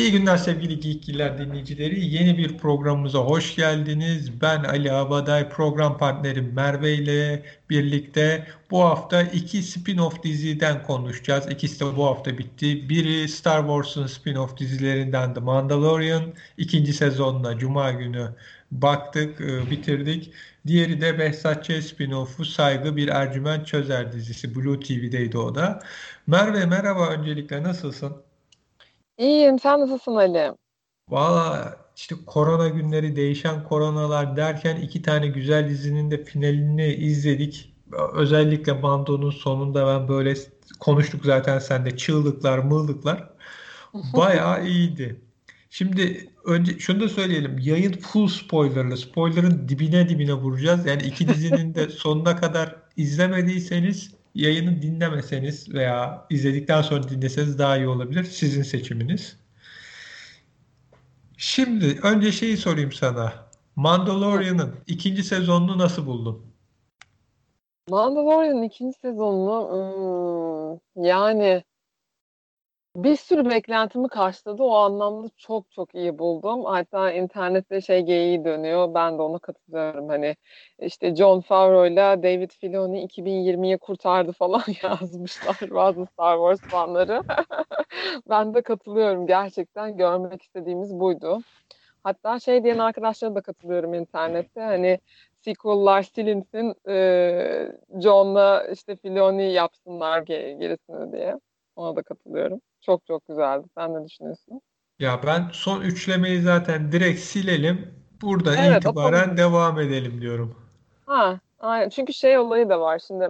İyi günler sevgili Geekgiller dinleyicileri. Yeni bir programımıza hoş geldiniz. Ben Ali Abaday, program partnerim Merve ile birlikte bu hafta iki spin-off diziden konuşacağız. İkisi de bu hafta bitti. Biri Star Wars'un spin-off dizilerinden The Mandalorian. İkinci sezonuna Cuma günü baktık, e, bitirdik. Diğeri de Behzat Ç. spin-off'u Saygı Bir Ercüment Çözer dizisi. Blue TV'deydi o da. Merve merhaba öncelikle nasılsın? İyiyim. Sen nasılsın Ali? Valla işte korona günleri değişen koronalar derken iki tane güzel dizinin de finalini izledik. Özellikle Mando'nun sonunda ben böyle konuştuk zaten sende çığlıklar mığlıklar. Bayağı iyiydi. Şimdi önce şunu da söyleyelim. Yayın full spoilerlı. Spoiler'ın dibine dibine vuracağız. Yani iki dizinin de sonuna kadar izlemediyseniz yayını dinlemeseniz veya izledikten sonra dinleseniz daha iyi olabilir. Sizin seçiminiz. Şimdi önce şeyi sorayım sana. Mandalorian'ın ikinci sezonunu nasıl buldun? Mandalorian'ın ikinci sezonunu hmm, yani bir sürü beklentimi karşıladı. O anlamda çok çok iyi buldum. Hatta internette şey geyiği dönüyor. Ben de ona katılıyorum. Hani işte John Favreau ile David Filoni 2020'yi kurtardı falan yazmışlar bazı Star Wars fanları. ben de katılıyorum. Gerçekten görmek istediğimiz buydu. Hatta şey diyen arkadaşlara da katılıyorum internette. Hani sequel'lar silinsin, e, John'la işte Filoni yapsınlar gerisini diye. Ona da katılıyorum. Çok çok güzeldi. Sen ne düşünüyorsun? Ya ben son üçlemeyi zaten direkt silelim. Buradan evet, itibaren devam edelim diyorum. Ha, aynen. Çünkü şey olayı da var. Şimdi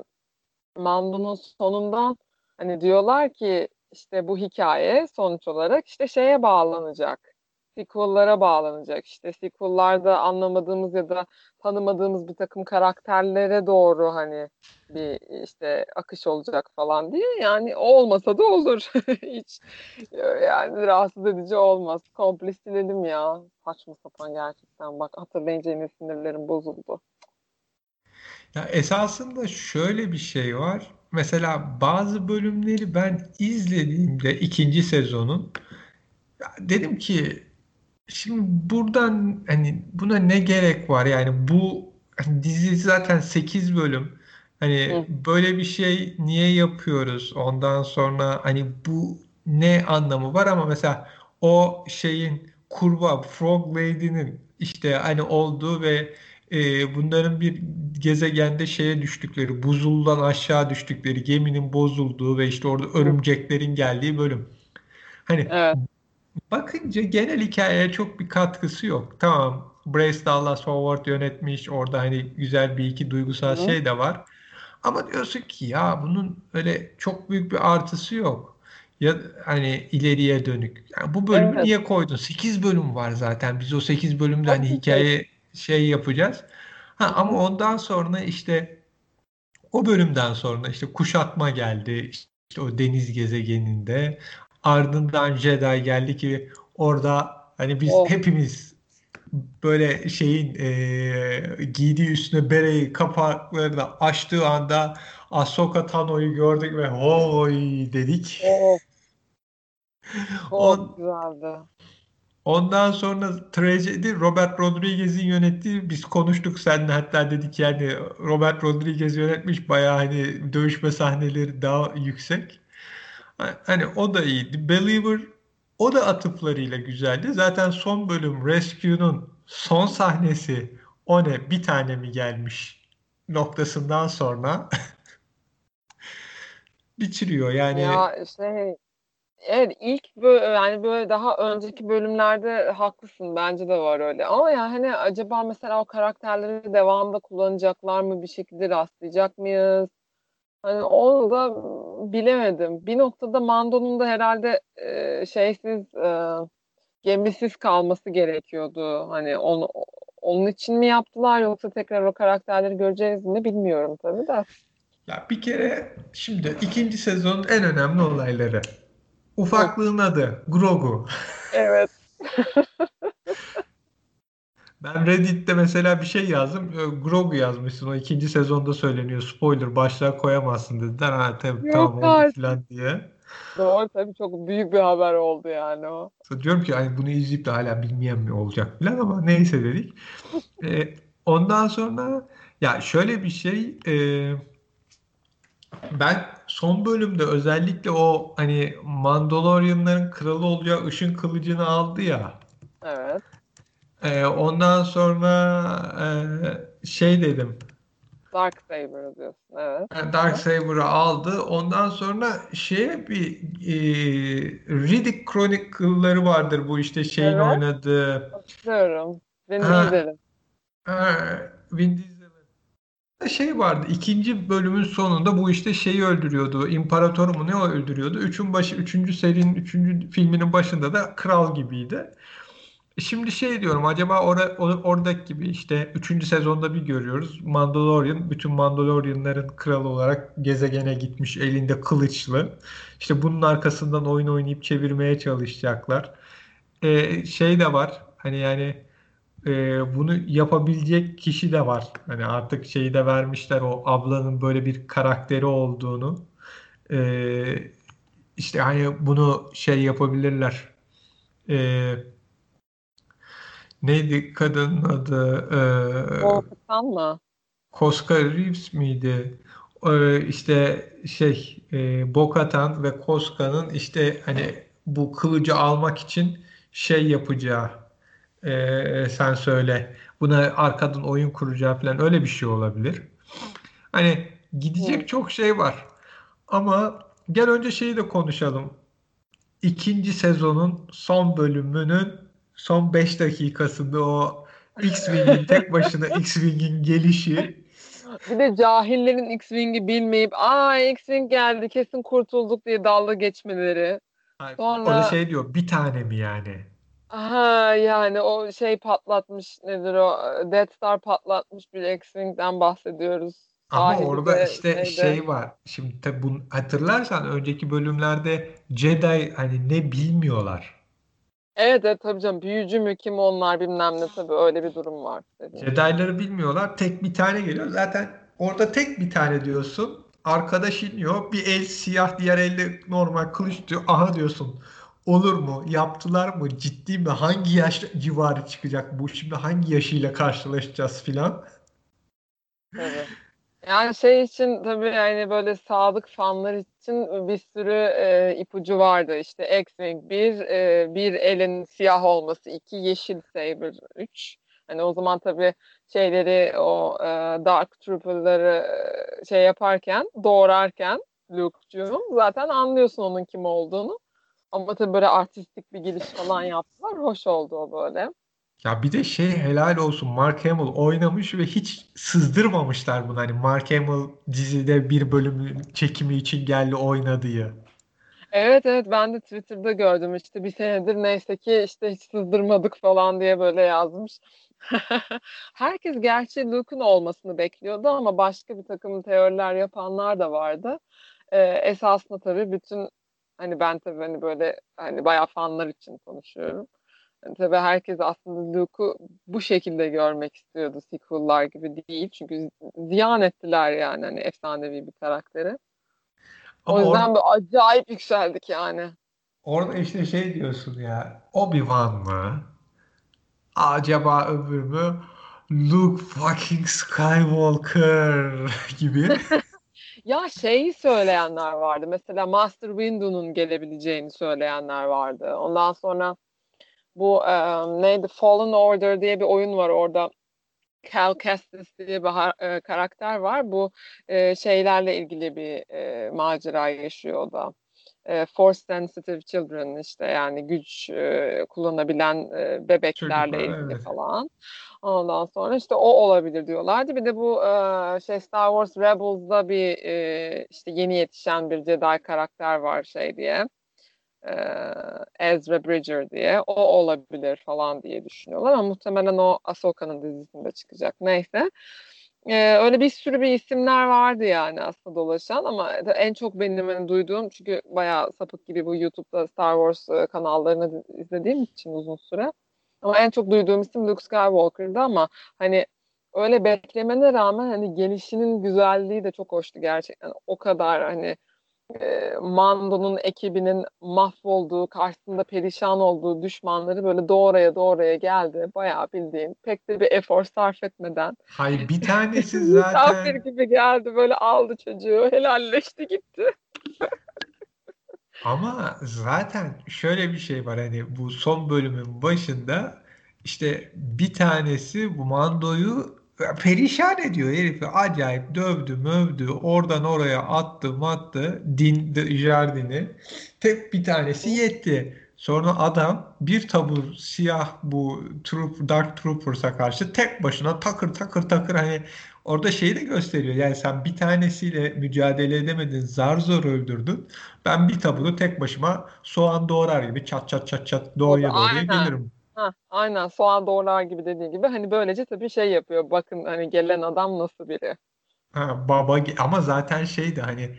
Mando'nun sonundan hani diyorlar ki işte bu hikaye sonuç olarak işte şeye bağlanacak sequel'lara bağlanacak. İşte sequel'larda anlamadığımız ya da tanımadığımız bir takım karakterlere doğru hani bir işte akış olacak falan diye. Yani olmasa da olur. Hiç yani rahatsız edici olmaz. Komple silelim ya. Saçma sapan gerçekten. Bak hatırlayınca yine sinirlerim bozuldu. Ya esasında şöyle bir şey var. Mesela bazı bölümleri ben izlediğimde ikinci sezonun dedim ki Şimdi buradan hani buna ne gerek var yani bu hani dizi zaten 8 bölüm. Hani Hı. böyle bir şey niye yapıyoruz? Ondan sonra hani bu ne anlamı var ama mesela o şeyin kurbağa Frog Lady'nin işte hani olduğu ve e, bunların bir gezegende şeye düştükleri, buzuldan aşağı düştükleri, geminin bozulduğu ve işte orada örümceklerin geldiği bölüm. Hani evet. Bakınca genel hikayeye çok bir katkısı yok. Tamam Bryce Dallas Howard yönetmiş. Orada hani güzel bir iki duygusal Hı. şey de var. Ama diyorsun ki ya bunun öyle çok büyük bir artısı yok. Ya hani ileriye dönük. Yani bu bölümü evet. niye koydun? 8 bölüm var zaten. Biz o 8 bölümde hani hikaye şey yapacağız. Ha, ama ondan sonra işte o bölümden sonra işte kuşatma geldi. İşte o deniz gezegeninde. Ardından Jedi geldi ki orada hani biz oh. hepimiz böyle şeyin e, giydiği üstüne bereyi kapaklarını açtığı anda Ahsoka Tano'yu gördük ve hoy dedik. Oh. Çok güzeldi. Ondan sonra trajedi Robert Rodriguez'in yönettiği biz konuştuk seninle hatta dedik yani Robert Rodriguez yönetmiş bayağı hani dövüşme sahneleri daha yüksek. Hani o da iyiydi. Believer o da atıflarıyla güzeldi. Zaten son bölüm Rescue'nun son sahnesi o ne bir tane mi gelmiş noktasından sonra bitiriyor. Yani ya şey evet ilk böyle yani böyle daha önceki bölümlerde haklısın bence de var öyle. Ama yani hani acaba mesela o karakterleri devamında kullanacaklar mı bir şekilde rastlayacak mıyız? Hani onu da bilemedim. Bir noktada Mando'nun da herhalde e, şeysiz e, gemisiz kalması gerekiyordu. Hani onu onun için mi yaptılar yoksa tekrar o karakterleri göreceğiz mi bilmiyorum tabii de. Ya bir kere şimdi ikinci sezonun en önemli olayları. Ufaklığın adı Grogu. Evet. Ben Reddit'te mesela bir şey yazdım. Grogu yazmışsın. O ikinci sezonda söyleniyor. Spoiler başlığa koyamazsın dediler. Ha tabii Yok tamam oldu falan diye. Doğru tabii çok büyük bir haber oldu yani o. Diyorum ki hani bunu izleyip de hala bilmeyen mi olacak falan ama neyse dedik. Ee, ondan sonra ya şöyle bir şey e, ben son bölümde özellikle o hani Mandalorianların kralı olacağı ışın kılıcını aldı ya. Evet. E, ondan sonra e, şey dedim. Dark Saber diyorsun. Evet. Yani Darksaber'ı aldı. Ondan sonra şeye bir e, Riddick Chronicle'ları vardır bu işte şeyin Evet. oynadığı Hatırlıyorum. Vin. Diesel'in. Vin Diesel'in şey vardı. ikinci bölümün sonunda bu işte şeyi öldürüyordu. İmparatoru mu ne öldürüyordu. Üçün başı, üçüncü serinin, üçüncü filminin başında da kral gibiydi. Şimdi şey diyorum acaba or- oradaki gibi işte üçüncü sezonda bir görüyoruz. Mandalorian bütün Mandalorianların kralı olarak gezegene gitmiş elinde kılıçlı. İşte bunun arkasından oyun oynayıp çevirmeye çalışacaklar. E, şey de var hani yani e, bunu yapabilecek kişi de var. Hani artık şeyi de vermişler o ablanın böyle bir karakteri olduğunu. E, işte hani bunu şey yapabilirler. E, neydi kadının adı? E, Korkutan mı? Koska Reeves miydi? E, işte şey e, Bo-Katan ve Koska'nın işte hani bu kılıcı almak için şey yapacağı e, sen söyle. Buna arkadan oyun kuracağı falan öyle bir şey olabilir. Hani gidecek Hı. çok şey var. Ama gel önce şeyi de konuşalım. İkinci sezonun son bölümünün son 5 dakikasında o X-Wing'in tek başına X-Wing'in gelişi Bir de cahillerin X-Wing'i bilmeyip aa X-Wing geldi kesin kurtulduk diye dalga geçmeleri. o da şey diyor bir tane mi yani? Aha yani o şey patlatmış nedir o Death Star patlatmış bir X-Wing'den bahsediyoruz. Ama Sahilde, orada işte şeyde. şey var. Şimdi tabi bunu hatırlarsan önceki bölümlerde Jedi hani ne bilmiyorlar. Evet evet tabii canım büyücü mü kim onlar bilmem ne tabii öyle bir durum var. Jedi'ları bilmiyorlar. Tek bir tane geliyor. Zaten orada tek bir tane diyorsun. Arkadaş iniyor. Bir el siyah, diğer elde normal kılıç diyor. Aha diyorsun. Olur mu? Yaptılar mı? Ciddi mi? Hangi yaş civarı çıkacak bu? Şimdi hangi yaşıyla karşılaşacağız filan? Tabii. Yani şey için tabii yani böyle sadık fanlar için bir sürü e, ipucu vardı. İşte X-Wing 1, e, bir elin siyah olması, iki yeşil saber 3. Hani o zaman tabii şeyleri o e, Dark Trooper'ları şey yaparken, doğrarken Luke'cuğum zaten anlıyorsun onun kim olduğunu. Ama tabii böyle artistik bir giriş falan yaptılar. Hoş oldu o böyle. Ya bir de şey helal olsun Mark Hamill oynamış ve hiç sızdırmamışlar bunu. Hani Mark Hamill dizide bir bölüm çekimi için geldi oyna diye. Evet evet ben de Twitter'da gördüm işte bir senedir neyse ki işte hiç sızdırmadık falan diye böyle yazmış. Herkes gerçi Luke'un olmasını bekliyordu ama başka bir takım teoriler yapanlar da vardı. Ee, esasında tabii bütün hani ben tabii hani böyle hani bayağı fanlar için konuşuyorum. Tabii herkes aslında Luke'u bu şekilde görmek istiyordu sequel'lar gibi değil. Çünkü ziyan ettiler yani hani efsanevi bir karakteri. O Ama yüzden or- böyle acayip yükseldik yani. orada işte şey diyorsun ya Obi-Wan mı? Acaba öbür mü? Luke fucking Skywalker gibi. Ya şeyi söyleyenler vardı. Mesela Master Windu'nun gelebileceğini söyleyenler vardı. Ondan sonra bu e, neydi Fallen Order diye bir oyun var orada. Cal Kestis diye bir e, karakter var. Bu e, şeylerle ilgili bir e, macera yaşıyor o da. E, Force Sensitive Children işte yani güç e, kullanabilen e, bebeklerle Çocuklar, ilgili evet. falan. Ondan sonra işte o olabilir diyorlardı. Bir de bu e, şey Star Wars Rebels'da bir e, işte yeni yetişen bir Jedi karakter var şey diye. E, Ezra Bridger diye. O olabilir falan diye düşünüyorlar ama muhtemelen o Ahsoka'nın dizisinde çıkacak. Neyse. E, öyle bir sürü bir isimler vardı yani aslında dolaşan ama en çok benim hani duyduğum çünkü bayağı sapık gibi bu YouTube'da Star Wars kanallarını izlediğim için uzun süre Ama en çok duyduğum isim Luke Skywalker'dı ama hani öyle beklemene rağmen hani gelişinin güzelliği de çok hoştu gerçekten. O kadar hani e, Mando'nun ekibinin mahvolduğu, karşısında perişan olduğu düşmanları böyle doğraya doğraya geldi. Bayağı bildiğin pek de bir efor sarf etmeden. Hayır bir tanesi zaten... Misafir gibi geldi böyle aldı çocuğu helalleşti gitti. Ama zaten şöyle bir şey var hani bu son bölümün başında işte bir tanesi bu Mando'yu perişan ediyor herifi. Acayip dövdü mövdü. Oradan oraya attı mattı. Din Jardin'i. Tek bir tanesi yetti. Sonra adam bir tabur siyah bu troop, Dark Troopers'a karşı tek başına takır takır takır hani orada şeyi de gösteriyor. Yani sen bir tanesiyle mücadele edemedin, zar zor öldürdün. Ben bir taburu tek başıma soğan doğrar gibi çat çat çat çat doğruya doğruya gelirim. Ha, aynen soğan doğrar gibi dediği gibi hani böylece tabii şey yapıyor. Bakın hani gelen adam nasıl biri. Ha, baba ama zaten şeydi hani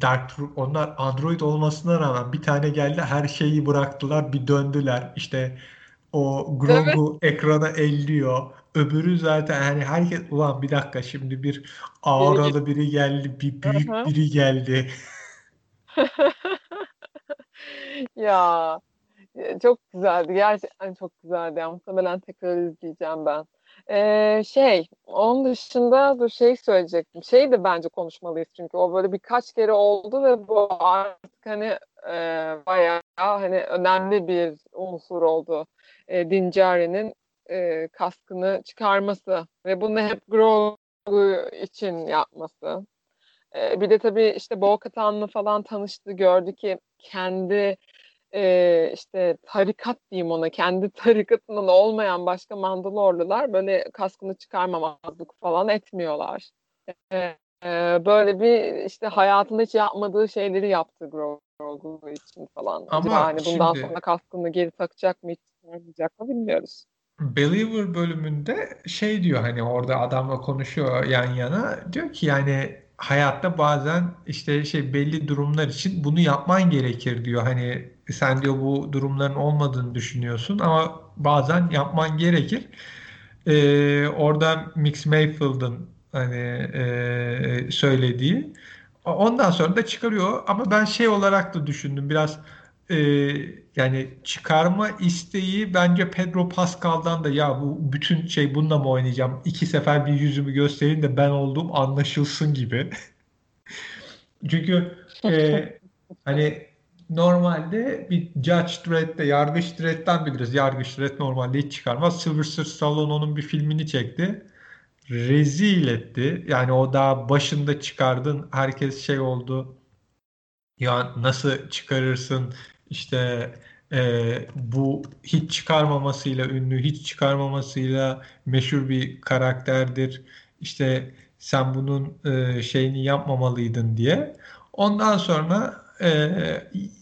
Dark Troop onlar Android olmasına rağmen bir tane geldi her şeyi bıraktılar bir döndüler. İşte o Grogu evet. ekrana elliyor. Öbürü zaten hani herkes ulan bir dakika şimdi bir auralı biri geldi, bir büyük biri geldi. ya çok güzeldi. Gerçekten çok güzeldi. Yani muhtemelen tekrar izleyeceğim ben. Ee, şey, onun dışında dur şey söyleyecektim. Şey de bence konuşmalıyız çünkü o böyle birkaç kere oldu ve bu artık hani e, bayağı hani önemli bir unsur oldu. E, Dincare'nin e, kaskını çıkarması ve bunu hep Grogu için yapması. E, bir de tabii işte Bo-Katan'la falan tanıştı, gördü ki kendi e, işte tarikat diyeyim ona kendi tarikatının olmayan başka Mandalorlular böyle kaskını çıkarmamazlık falan etmiyorlar. E, e, böyle bir işte hayatında hiç yapmadığı şeyleri yaptı Grogu için falan. Ama yani bundan şimdi, sonra kaskını geri takacak mı hiç çıkarmayacak mı bilmiyoruz. Believer bölümünde şey diyor hani orada adamla konuşuyor yan yana diyor ki yani hayatta bazen işte şey belli durumlar için bunu yapman gerekir diyor. Hani sen diyor bu durumların olmadığını düşünüyorsun ama bazen yapman gerekir. Ee, orada Mix Mayfield'ın hani e, söylediği. Ondan sonra da çıkarıyor ama ben şey olarak da düşündüm biraz e, yani çıkarma isteği bence Pedro Pascal'dan da ya bu bütün şey bununla mı oynayacağım? İki sefer bir yüzümü göstereyim de ben olduğum anlaşılsın gibi. Çünkü e, hani normalde bir Judge Dredd'de, Yargıç Dredd'den biliriz. Yargıç Dredd normalde hiç çıkarmaz. Sylvester Stallone onun bir filmini çekti. Rezil etti. Yani o daha başında çıkardın. Herkes şey oldu. Ya nasıl çıkarırsın? İşte e, bu hiç çıkarmamasıyla ünlü, hiç çıkarmamasıyla meşhur bir karakterdir. İşte sen bunun e, şeyini yapmamalıydın diye. Ondan sonra e,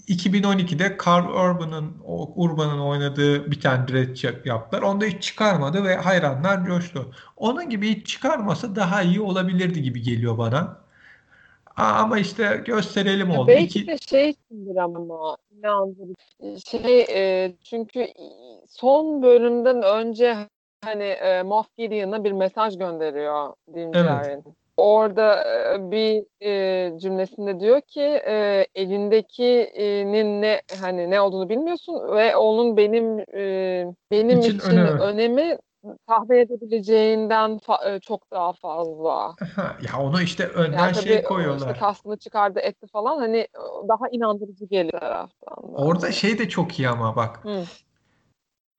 2012'de Carl Urban'ın Urban'ın oynadığı bir tane direkt yaptılar. Onda hiç çıkarmadı ve hayranlar coştu. Onun gibi hiç çıkarmasa daha iyi olabilirdi gibi geliyor bana. Ama işte gösterelim oldu. Belki İki... de şey içindir ama inandırıcı. Şey e, çünkü son bölümden önce hani e, Moff Gideon'a bir mesaj gönderiyor Dinjarin. Evet. Orada e, bir e, cümlesinde diyor ki e, elindekinin ne hani ne olduğunu bilmiyorsun ve onun benim e, benim için, için önemi. önemi tahmin edebileceğinden fa- e, çok daha fazla. ya onu işte önden yani şey koyuyorlar. İşte kaskını çıkardı etti falan hani daha inandırıcı geliyor taraftan. Da. Orada şey de çok iyi ama bak. Hı.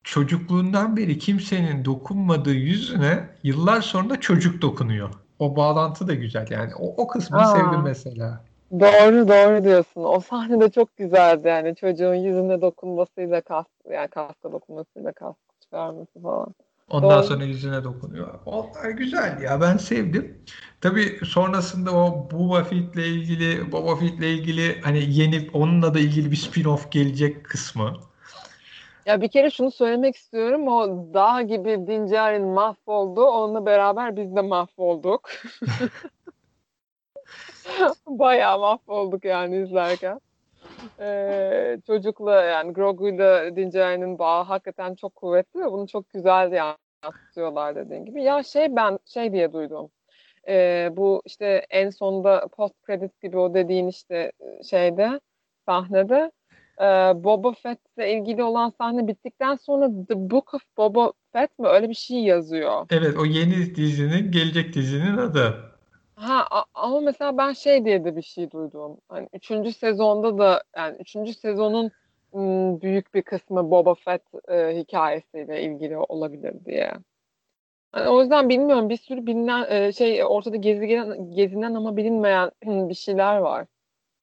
Çocukluğundan beri kimsenin dokunmadığı yüzüne yıllar sonra çocuk dokunuyor. O bağlantı da güzel yani. O, o kısmını Aa. sevdim mesela. Doğru doğru diyorsun. O sahne de çok güzeldi yani çocuğun yüzüne dokunmasıyla kask yani kaska dokunmasıyla kask çıkarması falan. Ondan Doğru. sonra yüzüne dokunuyor. Onlar güzel ya ben sevdim. Tabii sonrasında o Boba Fett'le ilgili Boba Fett'le ilgili hani yeni onunla da ilgili bir spin-off gelecek kısmı. Ya bir kere şunu söylemek istiyorum. O dağ gibi Dincer'in mahvoldu. Onunla beraber biz de mahvolduk. Bayağı mahvolduk yani izlerken. E, çocukla yani Grogu'yla Din bağı hakikaten çok kuvvetli ve bunu çok güzel yansıtıyorlar dediğin gibi. Ya şey ben şey diye duydum. E, bu işte en sonunda post credit gibi o dediğin işte şeyde sahnede e, Boba Fett'le ilgili olan sahne bittikten sonra The Book of Boba Fett mi öyle bir şey yazıyor. Evet o yeni dizinin gelecek dizinin adı. Ha ama mesela ben şey diye de bir şey duydum. Hani üçüncü sezonda da yani üçüncü sezonun büyük bir kısmı Boba Fett e, hikayesiyle ilgili olabilir diye. Yani o yüzden bilmiyorum bir sürü bilinen e, şey ortada gezinen, gezinen ama bilinmeyen bir şeyler var.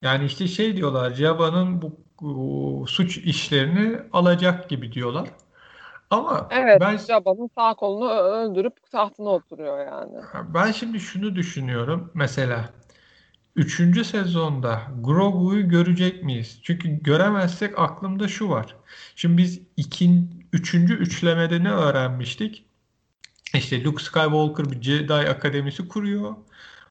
Yani işte şey diyorlar Jabba'nın bu, bu suç işlerini alacak gibi diyorlar. Ama evet, ben Jabba'nın sağ kolunu öldürüp tahtına oturuyor yani. Ben şimdi şunu düşünüyorum. Mesela üçüncü sezonda Grogu'yu görecek miyiz? Çünkü göremezsek aklımda şu var. Şimdi biz ikin, üçüncü üçlemede ne öğrenmiştik? İşte Luke Skywalker bir Jedi Akademisi kuruyor.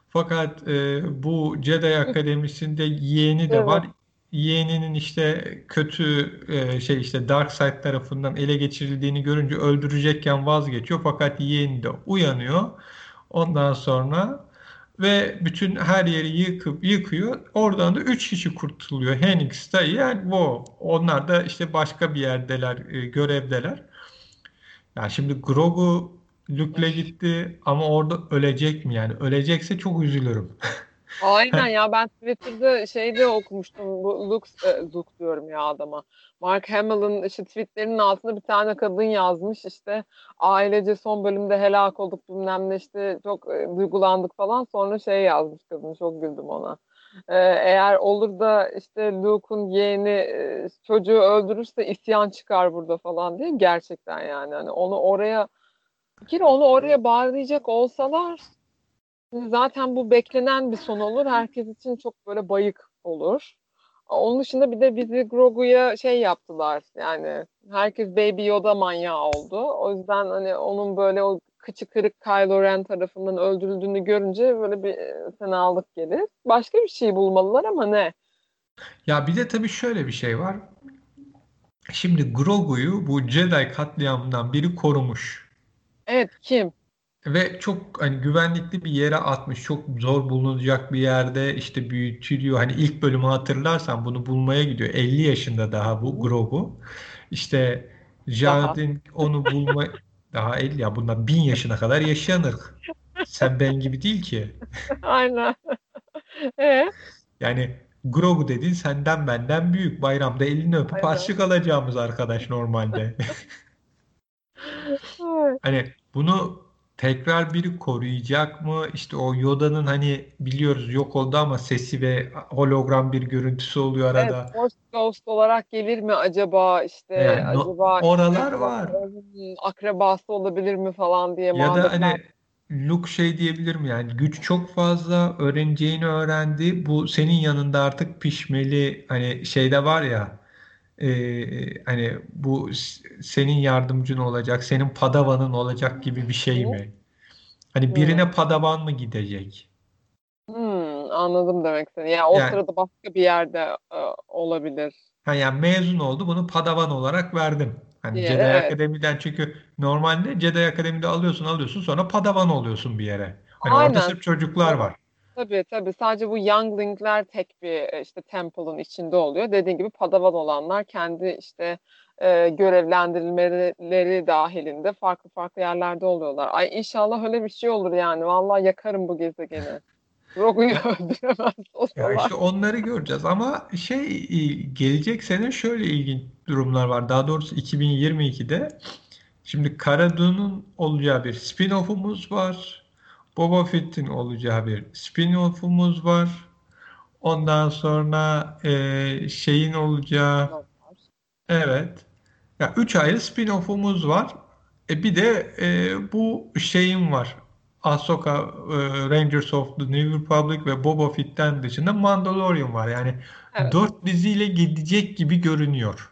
Fakat e, bu Jedi Akademisi'nde yeğeni de evet. var yeğeninin işte kötü e, şey işte Dark Side tarafından ele geçirildiğini görünce öldürecekken vazgeçiyor fakat yeğeni de uyanıyor. Ondan sonra ve bütün her yeri yıkıp yıkıyor. Oradan da üç kişi kurtuluyor. Henix, yani Wo. Onlar da işte başka bir yerdeler, e, görevdeler. Yani şimdi Grogu Luke'le gitti ama orada ölecek mi yani? Ölecekse çok üzülürüm. Aynen ya ben Twitter'da şeyde okumuştum. Bu Luke, Luke diyorum ya adama. Mark Hamill'ın işte tweetlerinin altında bir tane kadın yazmış işte ailece son bölümde helak olduk bilmem ne işte çok e, duygulandık falan sonra şey yazmış kadın çok güldüm ona. E, eğer olur da işte Luke'un yeğeni e, çocuğu öldürürse isyan çıkar burada falan diye gerçekten yani hani onu oraya kere onu oraya bağlayacak olsalar zaten bu beklenen bir son olur. Herkes için çok böyle bayık olur. Onun dışında bir de bizi Grogu'ya şey yaptılar. Yani herkes Baby Yoda manyağı oldu. O yüzden hani onun böyle o kıçı kırık Kylo Ren tarafından öldürüldüğünü görünce böyle bir fenalık gelir. Başka bir şey bulmalılar ama ne? Ya bir de tabii şöyle bir şey var. Şimdi Grogu'yu bu Jedi katliamından biri korumuş. Evet kim? Ve çok hani güvenlikli bir yere atmış. Çok zor bulunacak bir yerde işte büyütülüyor. Hani ilk bölümü hatırlarsan bunu bulmaya gidiyor. 50 yaşında daha bu Grogu. İşte Jardin onu bulma daha 50 ya bundan 1000 yaşına kadar yaşayanır. Sen ben gibi değil ki. Aynen. Ee? Yani Grogu dedin senden benden büyük. Bayramda elini öpüp harçlık alacağımız arkadaş normalde. hani bunu tekrar biri koruyacak mı? İşte o Yoda'nın hani biliyoruz yok oldu ama sesi ve hologram bir görüntüsü oluyor arada. Evet, Force Ghost olarak gelir mi acaba işte yani, acaba oralar işte, var. Akrabası olabilir mi falan diye Ya da hani Luke şey diyebilir mi yani güç çok fazla öğreneceğini öğrendi. Bu senin yanında artık pişmeli hani şeyde var ya e, hani bu senin yardımcın olacak, senin padavanın olacak gibi bir şey mi? Hani birine padavan mı gidecek? Hmm, anladım demek seni. Yani o Yani sırada başka bir yerde e, olabilir ha yani mezun oldu bunu padavan olarak verdim. Hani diye. Jedi Evet. Akademi'den çünkü normalde Jedi Akademi'de alıyorsun alıyorsun sonra padavan oluyorsun bir yere. Hani orada Aynen. sırf çocuklar var. Tabii tabii. Sadece bu younglingler tek bir e, işte temple'ın içinde oluyor. Dediğin gibi padavan olanlar kendi işte e, görevlendirilmeleri dahilinde farklı farklı yerlerde oluyorlar. Ay inşallah öyle bir şey olur yani. Vallahi yakarım bu gezegeni. Rogu'yu öldüremez olsalar. Ya işte onları göreceğiz ama şey gelecek sene şöyle ilginç durumlar var. Daha doğrusu 2022'de şimdi Cara Dune'un olacağı bir spin-off'umuz var. Boba Fett'in olacağı bir spin-off'umuz var. Ondan sonra e, şeyin olacağı evet. Ya üç ayrı spin-off'umuz var. E bir de e, bu şeyin var. Ahsoka, e, Rangers of the New Republic ve Boba Fett'ten dışında Mandalorian var. Yani evet. dört diziyle gidecek gibi görünüyor.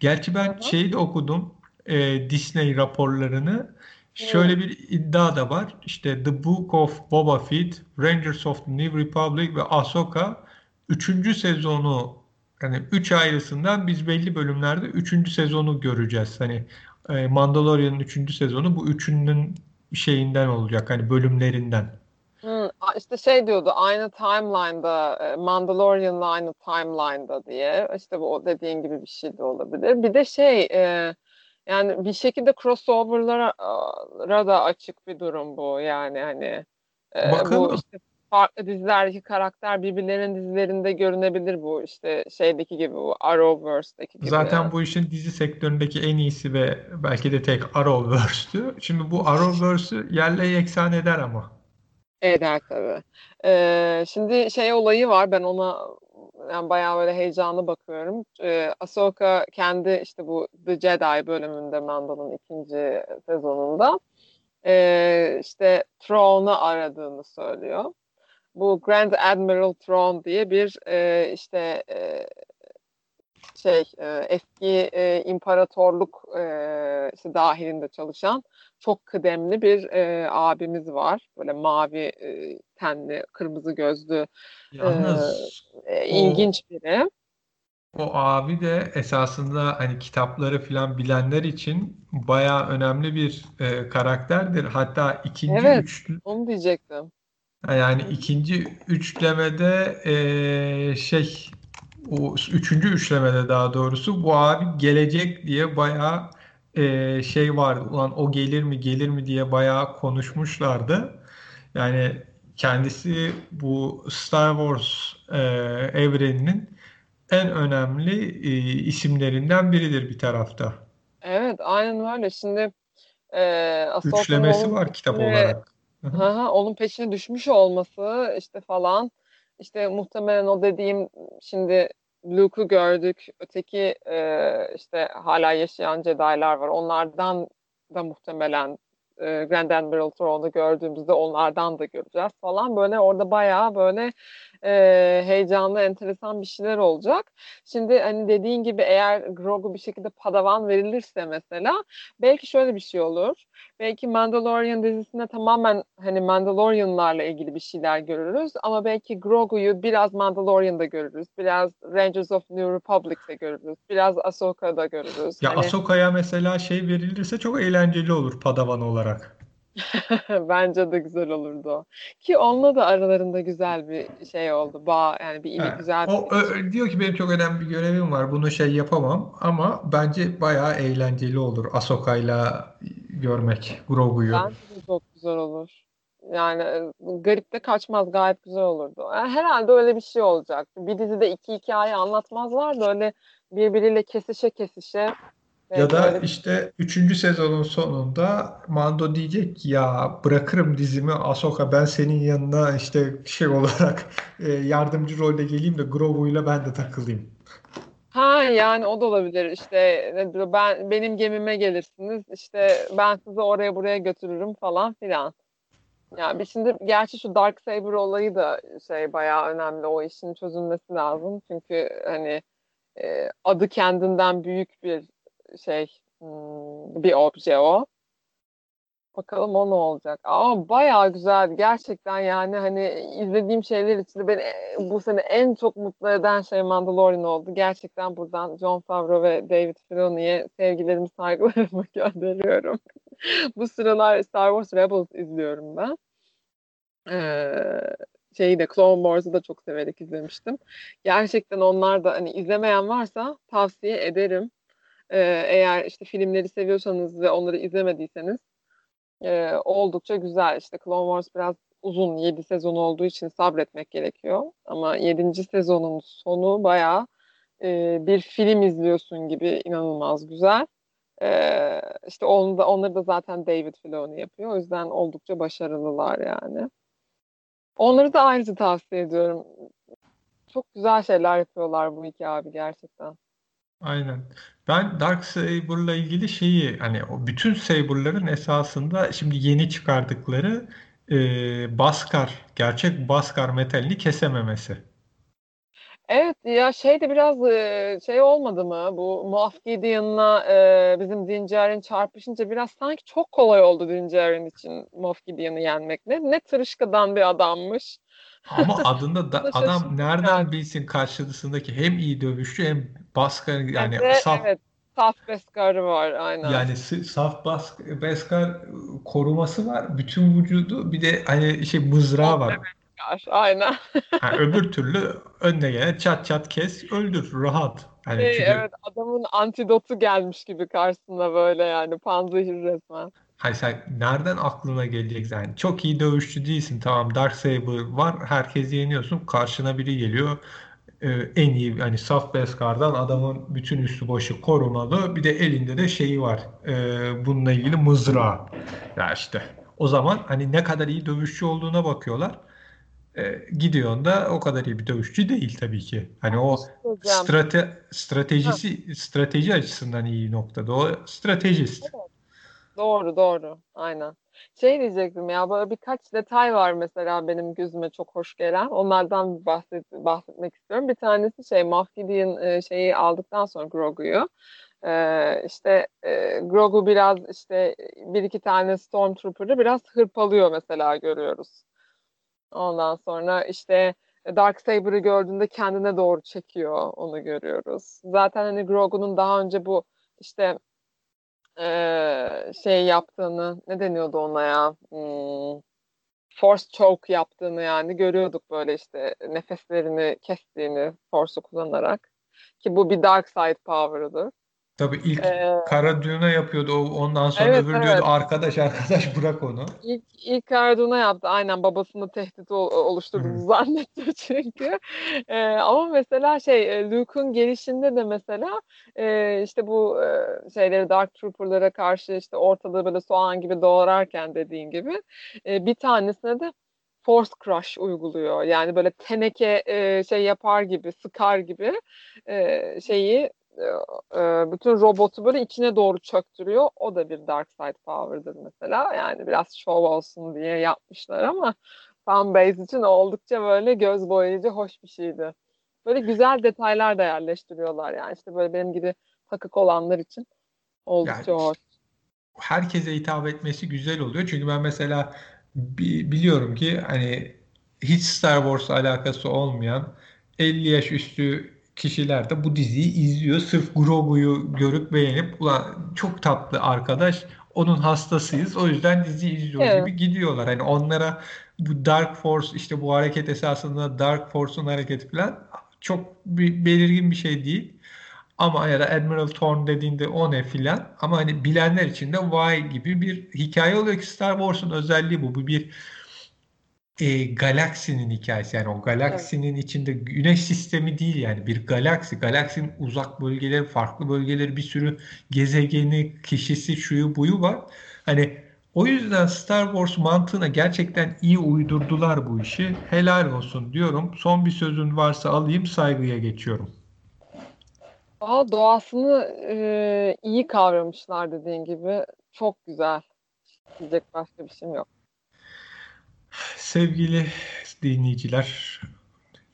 Gerçi ben Hı-hı. şeyi de okudum. E, Disney raporlarını. Şöyle bir iddia da var. İşte The Book of Boba Fett, Rangers of the New Republic ve Ahsoka 3. sezonu hani üç ayrısından biz belli bölümlerde üçüncü sezonu göreceğiz. Hani e, Mandalorian'ın üçüncü sezonu bu üçünün şeyinden olacak. Hani bölümlerinden. Hmm, işte şey diyordu aynı timeline'da e, Mandalorian'la aynı timeline'da diye. İşte bu dediğin gibi bir şey de olabilir. Bir de şey e, yani bir şekilde crossover'lara da açık bir durum bu. Yani hani e, bu işte farklı dizilerdeki karakter birbirlerinin dizilerinde görünebilir bu işte şeydeki gibi bu Arrowverse'deki gibi. Zaten bu işin dizi sektöründeki en iyisi ve belki de tek Arrowverse'tü. Şimdi bu Arrowverse'ü yerle yeksan eder ama. Eder tabii. Ee, şimdi şey olayı var ben ona yani bayağı böyle heyecanlı bakıyorum. Ee, Ahsoka kendi işte bu The Jedi bölümünde Mandal'ın ikinci sezonunda e, işte Thrawn'u aradığını söylüyor. Bu Grand Admiral Thrawn diye bir e, işte e, şey e, eski e, imparatorluk e, işte dahilinde çalışan çok kıdemli bir e, abimiz var. Böyle mavi e, tenli, kırmızı gözlü Yalnız e, ilginç o, biri. O abi de esasında hani kitapları falan bilenler için bayağı önemli bir e, karakterdir. Hatta ikinci evet, üçlü... onu diyecektim. Yani ikinci üçlemede e, şey o üçüncü üçlemede daha doğrusu bu abi gelecek diye bayağı e, şey vardı. Ulan o gelir mi gelir mi diye bayağı konuşmuşlardı. Yani kendisi bu Star Wars e, evreninin en önemli e, isimlerinden biridir bir tarafta. Evet aynen öyle. Şimdi e, Üçlemesi var kitap olarak. Hı onun peşine düşmüş olması işte falan işte muhtemelen o dediğim şimdi Luke'u gördük. Öteki e, işte hala yaşayan Jedi'lar var. Onlardan da muhtemelen e, Grand Admiral Thrawn'u gördüğümüzde onlardan da göreceğiz falan. Böyle orada bayağı böyle e, heyecanlı, enteresan bir şeyler olacak. Şimdi hani dediğin gibi eğer Grogu bir şekilde padavan verilirse mesela belki şöyle bir şey olur. Belki Mandalorian dizisinde tamamen hani Mandalorianlarla ilgili bir şeyler görürüz ama belki Grogu'yu biraz Mandalorian'da görürüz. Biraz Rangers of New Republic'te görürüz. Biraz Ahsoka'da görürüz. Ya hani... Ahsoka'ya mesela şey verilirse çok eğlenceli olur padavan olarak. Bence de güzel olurdu. Ki onunla da aralarında güzel bir şey oldu. Bağ yani bir ili güzel bir O ö- diyor ki benim çok önemli bir görevim var. Bunu şey yapamam ama bence bayağı eğlenceli olur Ahsoka'yla görmek Grogu'yu. Bence de çok güzel olur. Yani e, garip de kaçmaz gayet güzel olurdu. Yani herhalde öyle bir şey olacak. Bir dizide iki hikaye anlatmazlar da öyle birbiriyle kesişe kesişe ya da öyle... işte 3. sezonun sonunda Mando diyecek ki ya bırakırım dizimi Ahsoka ben senin yanına işte şey olarak e, yardımcı rolde geleyim de Grogu'yla ben de takılayım. Ha yani o da olabilir işte ben benim gemime gelirsiniz işte ben sizi oraya buraya götürürüm falan filan. Yani biz şimdi gerçi şu Dark Saber olayı da şey bayağı önemli o işin çözülmesi lazım çünkü hani e, adı kendinden büyük bir şey hmm, bir obje o. Bakalım o ne olacak. Ama bayağı güzeldi. Gerçekten yani hani izlediğim şeyler içinde beni bu sene en çok mutlu eden şey Mandalorian oldu. Gerçekten buradan John Favreau ve David Filoni'ye sevgilerimi, saygılarımı gönderiyorum. bu sıralar Star Wars Rebels izliyorum ben. Ee, şeyi de Clone Wars'ı da çok severek izlemiştim. Gerçekten onlar da hani izlemeyen varsa tavsiye ederim. E, eğer işte filmleri seviyorsanız ve onları izlemediyseniz e, oldukça güzel. İşte Clone Wars biraz uzun 7 sezon olduğu için sabretmek gerekiyor. Ama 7. sezonun sonu bayağı e, bir film izliyorsun gibi inanılmaz güzel. E, işte onu da, onları da zaten David Filoni yapıyor. O yüzden oldukça başarılılar yani. Onları da ayrıca tavsiye ediyorum. Çok güzel şeyler yapıyorlar bu iki abi gerçekten. Aynen. Ben Dark Saber'la ilgili şeyi hani o bütün Saber'ların esasında şimdi yeni çıkardıkları e, Baskar, gerçek Baskar metalini kesememesi. Evet ya şey de biraz şey olmadı mı bu Moff Gideon'la e, bizim Din çarpışınca biraz sanki çok kolay oldu Din için Moff Gideon'ı yenmek. Ne, ne tırışkadan bir adammış. Ama adında da adam nereden bilsin karşısındaki hem iyi dövüşçü hem Baskar yani Evet, saf evet. Saf Beskar'ı var aynen. yani saf bas, Beskar koruması var. Bütün vücudu bir de hani şey mızrağı var. Beskar, Aynen. Ha, öbür türlü önüne gelen çat çat kes öldür rahat. Hani Şey, çünkü evet adamın antidotu gelmiş gibi karşısına böyle yani panzehir resmen. Hani sen nereden aklına gelecek yani çok iyi dövüşçü değilsin. Tamam Darksaber var. Herkesi yeniyorsun. Karşına biri geliyor. Ee, en iyi hani saf Beskar'dan adamın bütün üstü başı korumalı. Bir de elinde de şeyi var. Ee, bununla ilgili mızrağı. Ya işte o zaman hani ne kadar iyi dövüşçü olduğuna bakıyorlar. Ee, da o kadar iyi bir dövüşçü değil tabii ki. Hani o strate stratejisi strateji açısından iyi noktada. O stratejist. Doğru doğru aynen. Şey diyecektim ya böyle birkaç detay var mesela benim gözüme çok hoş gelen. Onlardan bahset, bahsetmek istiyorum. Bir tanesi şey Moff e, şeyi aldıktan sonra Grogu'yu. E, işte e, Grogu biraz işte bir iki tane Stormtrooper'ı biraz hırpalıyor mesela görüyoruz. Ondan sonra işte Darksaber'ı gördüğünde kendine doğru çekiyor onu görüyoruz. Zaten hani Grogu'nun daha önce bu işte eee, şey yaptığını ne deniyordu ona ya Hmm, force choke yaptığını yani görüyorduk böyle işte nefeslerini kestiğini force'u kullanarak ki bu bir dark side power'ıdır. Tabii ilk Eee, Kara Dune yapıyordu. o- Ondan sonra evet öbür evet diyordu arkadaş arkadaş bırak onu. İlk, ilk Arduna yaptı. Aynen babasını tehdit ol- oluşturduğunu zannetti çünkü. Ee, ama mesela şey e, Luke'un gelişinde de mesela e, işte bu e, şeyleri Dark Trooper'lara karşı işte ortalığı böyle soğan gibi doğrarken dediğin gibi e, bir tanesine de Force Crush uyguluyor. Yani böyle teneke e, şey yapar gibi, sıkar gibi e, şeyi e, bütün robotu böyle içine doğru çöktürüyor. O da bir Dark Side Power'dır mesela. Yani biraz şov olsun diye yapmışlar ama fanbase için oldukça böyle göz boyayıcı hoş bir şeydi. Böyle güzel detaylar da yerleştiriyorlar yani. işte böyle benim gibi takık olanlar için oldukça Yani hoş. herkese hitap etmesi güzel oluyor. Çünkü ben mesela bi- biliyorum ki hani hiç Star Wars alakası olmayan 50 yaş üstü kişiler de bu diziyi izliyor. Sırf Grogu'yu görüp beğenip ulan çok tatlı arkadaş onun hastasıyız. O yüzden dizi izliyoruz Evet. gibi gidiyorlar. Hani onlara bu Dark Force işte bu hareket esasında Dark Force'un hareketi falan çok bir belirgin bir şey değil. Ama ya da Admiral Thorn dediğinde o ne filan. Ama hani bilenler için de vay gibi bir hikaye oluyor ki Star Wars'un özelliği bu. Bu bir e, galaksinin hikayesi. Yani o Evet. galaksinin içinde güneş sistemi değil yani bir galaksi. Galaksinin uzak bölgeleri, farklı bölgeleri, bir sürü gezegeni, kişisi, şuyu buyu var. Hani o yüzden Star Wars mantığına gerçekten iyi uydurdular bu işi. Helal olsun diyorum. Son bir sözün varsa alayım, saygıya geçiyorum. Aa, doğasını e, iyi kavramışlar dediğin gibi. Çok güzel. Diyecek başka bir şeyim yok. Sevgili dinleyiciler,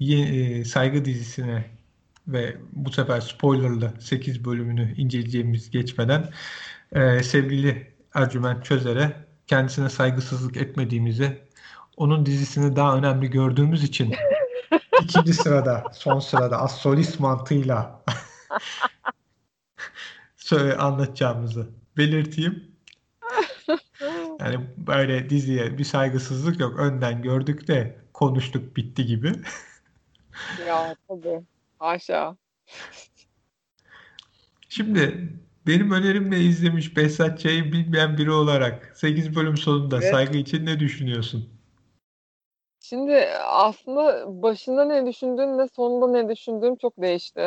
e, Saygı dizisine ve bu sefer spoilerlı 8 bölümünü inceleyeceğimiz geçmeden e, sevgili Ercüment Çözer'e kendisine saygısızlık etmediğimizi, onun dizisini daha önemli gördüğümüz için ikinci sırada, son sırada az solist mantığıyla söyle anlatacağımızı belirteyim. Yani böyle diziye bir saygısızlık yok. Önden gördük de konuştuk bitti gibi. Ya tabii. Haşa. Şimdi benim önerimle izlemiş Behzat Ç'yi bilmeyen biri olarak 8 bölüm sonunda Evet. saygı için ne düşünüyorsun? Şimdi aslında başında ne düşündüğüm ve sonunda ne düşündüğüm çok değişti.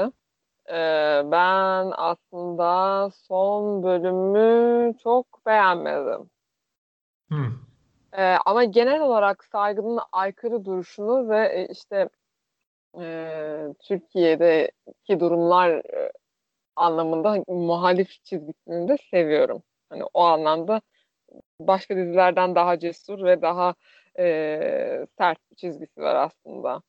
Ee, ben aslında son bölümü çok beğenmedim. Ee, ama genel olarak saygının aykırı duruşunu ve e, işte e, Türkiye'deki durumlar e, anlamında muhalif çizgisini de seviyorum. Hani o anlamda başka dizilerden daha cesur ve daha e, sert bir çizgisi var aslında.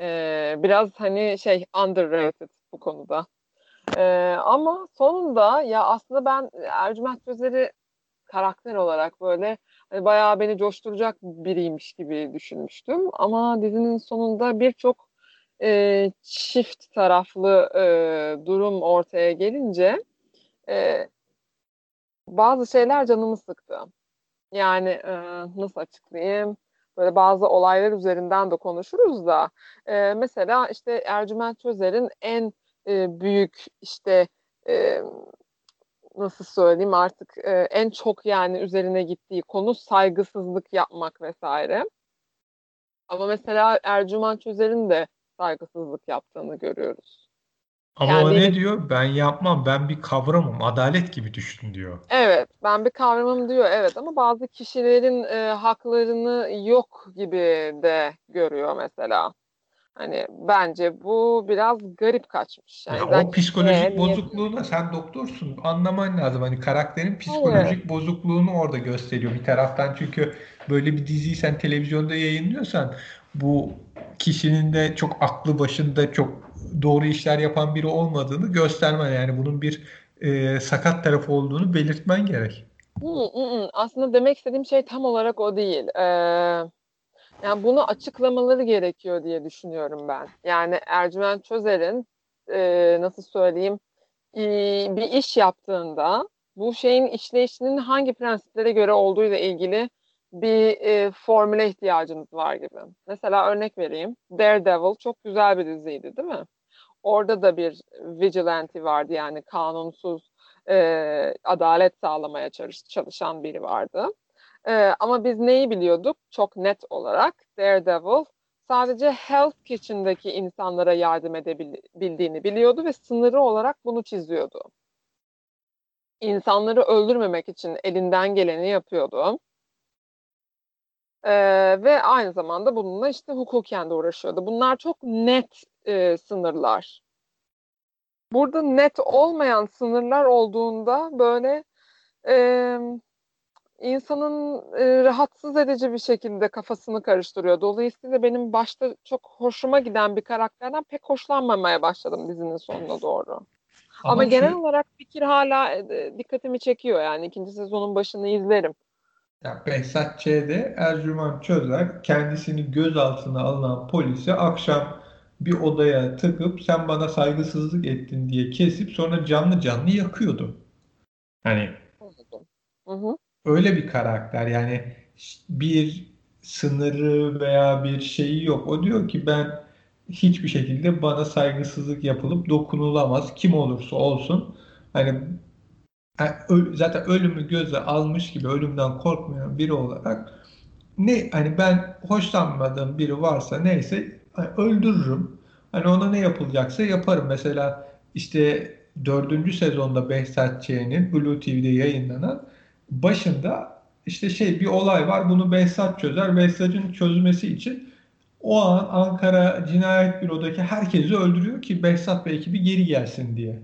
E, biraz hani şey underrated bu konuda. E, ama sonunda ya aslında ben Ercüment Gözer'i karakter olarak böyle hani bayağı beni coşturacak biriymiş gibi düşünmüştüm. Ama dizinin sonunda birçok e, çift taraflı e, durum ortaya gelince e, bazı şeyler canımı sıktı. Yani e, nasıl açıklayayım? Böyle bazı olaylar üzerinden de konuşuruz da e, mesela işte Ercüment Çözer'in en e, büyük işte e, nasıl söyleyeyim artık e, en çok yani üzerine gittiği konu saygısızlık yapmak vesaire. Ama mesela Ercüment Çözer'in de saygısızlık yaptığını görüyoruz. Ama yani o ne diyor? Ben yapmam, ben bir kavramım, adalet gibi düşün diyor. Evet, ben bir kavramım diyor evet ama bazı kişilerin e, haklarını yok gibi de görüyor mesela. Hani bence bu biraz garip kaçmış. Yani ya o psikolojik e, bozukluğuna sen doktorsun anlaman lazım. Hani karakterin psikolojik evet. bozukluğunu orada gösteriyor bir taraftan. Çünkü böyle bir diziyi sen televizyonda yayınlıyorsan bu kişinin de çok aklı başında çok doğru işler yapan biri olmadığını göstermen yani bunun bir e, sakat tarafı olduğunu belirtmen gerek. Hı, hı, hı. Aslında demek istediğim şey tam olarak o değil. Ee, yani bunu açıklamaları gerekiyor diye düşünüyorum ben. Yani Ercüment Çözer'in e, nasıl söyleyeyim e, bir iş yaptığında bu şeyin işleyişinin hangi prensiplere göre olduğu ile ilgili bir e, formüle ihtiyacınız var gibi. Mesela örnek vereyim. Daredevil çok güzel bir diziydi değil mi? Orada da bir vigilante vardı yani kanunsuz e, adalet sağlamaya çalış, çalışan biri vardı. E, ama biz neyi biliyorduk? Çok net olarak Daredevil sadece Health Kitchen'daki insanlara yardım edebildiğini biliyordu ve sınırı olarak bunu çiziyordu. İnsanları öldürmemek için elinden geleni yapıyordu. Ee, ve aynı zamanda bununla işte hukuken de uğraşıyordu. Bunlar çok net e, sınırlar. Burada net olmayan sınırlar olduğunda böyle e, insanın e, rahatsız edici bir şekilde kafasını karıştırıyor. Dolayısıyla benim başta çok hoşuma giden bir karakterden pek hoşlanmamaya başladım dizinin sonuna doğru. Ama, Ama genel şu... olarak fikir hala e, dikkatimi çekiyor yani ikinci sezonun başını izlerim. Ya Behzat Ç'de Ercüment Çözer kendisini gözaltına alınan polisi akşam bir odaya tıkıp sen bana saygısızlık ettin diye kesip sonra canlı canlı yakıyordu. Hani hı hı. Öyle bir karakter yani bir sınırı veya bir şeyi yok. O diyor ki ben hiçbir şekilde bana saygısızlık yapılıp dokunulamaz. Kim olursa olsun. Hani zaten ölümü göze almış gibi ölümden korkmayan biri olarak ne hani ben hoşlanmadığım biri varsa neyse hani öldürürüm. Hani ona ne yapılacaksa yaparım. Mesela işte dördüncü sezonda Behzat Ç'nin Blue TV'de yayınlanan başında işte şey bir olay var. Bunu Behzat çözer. Behzat'ın çözmesi için o an Ankara Cinayet Büro'daki herkesi öldürüyor ki Behzat ve ekibi geri gelsin diye.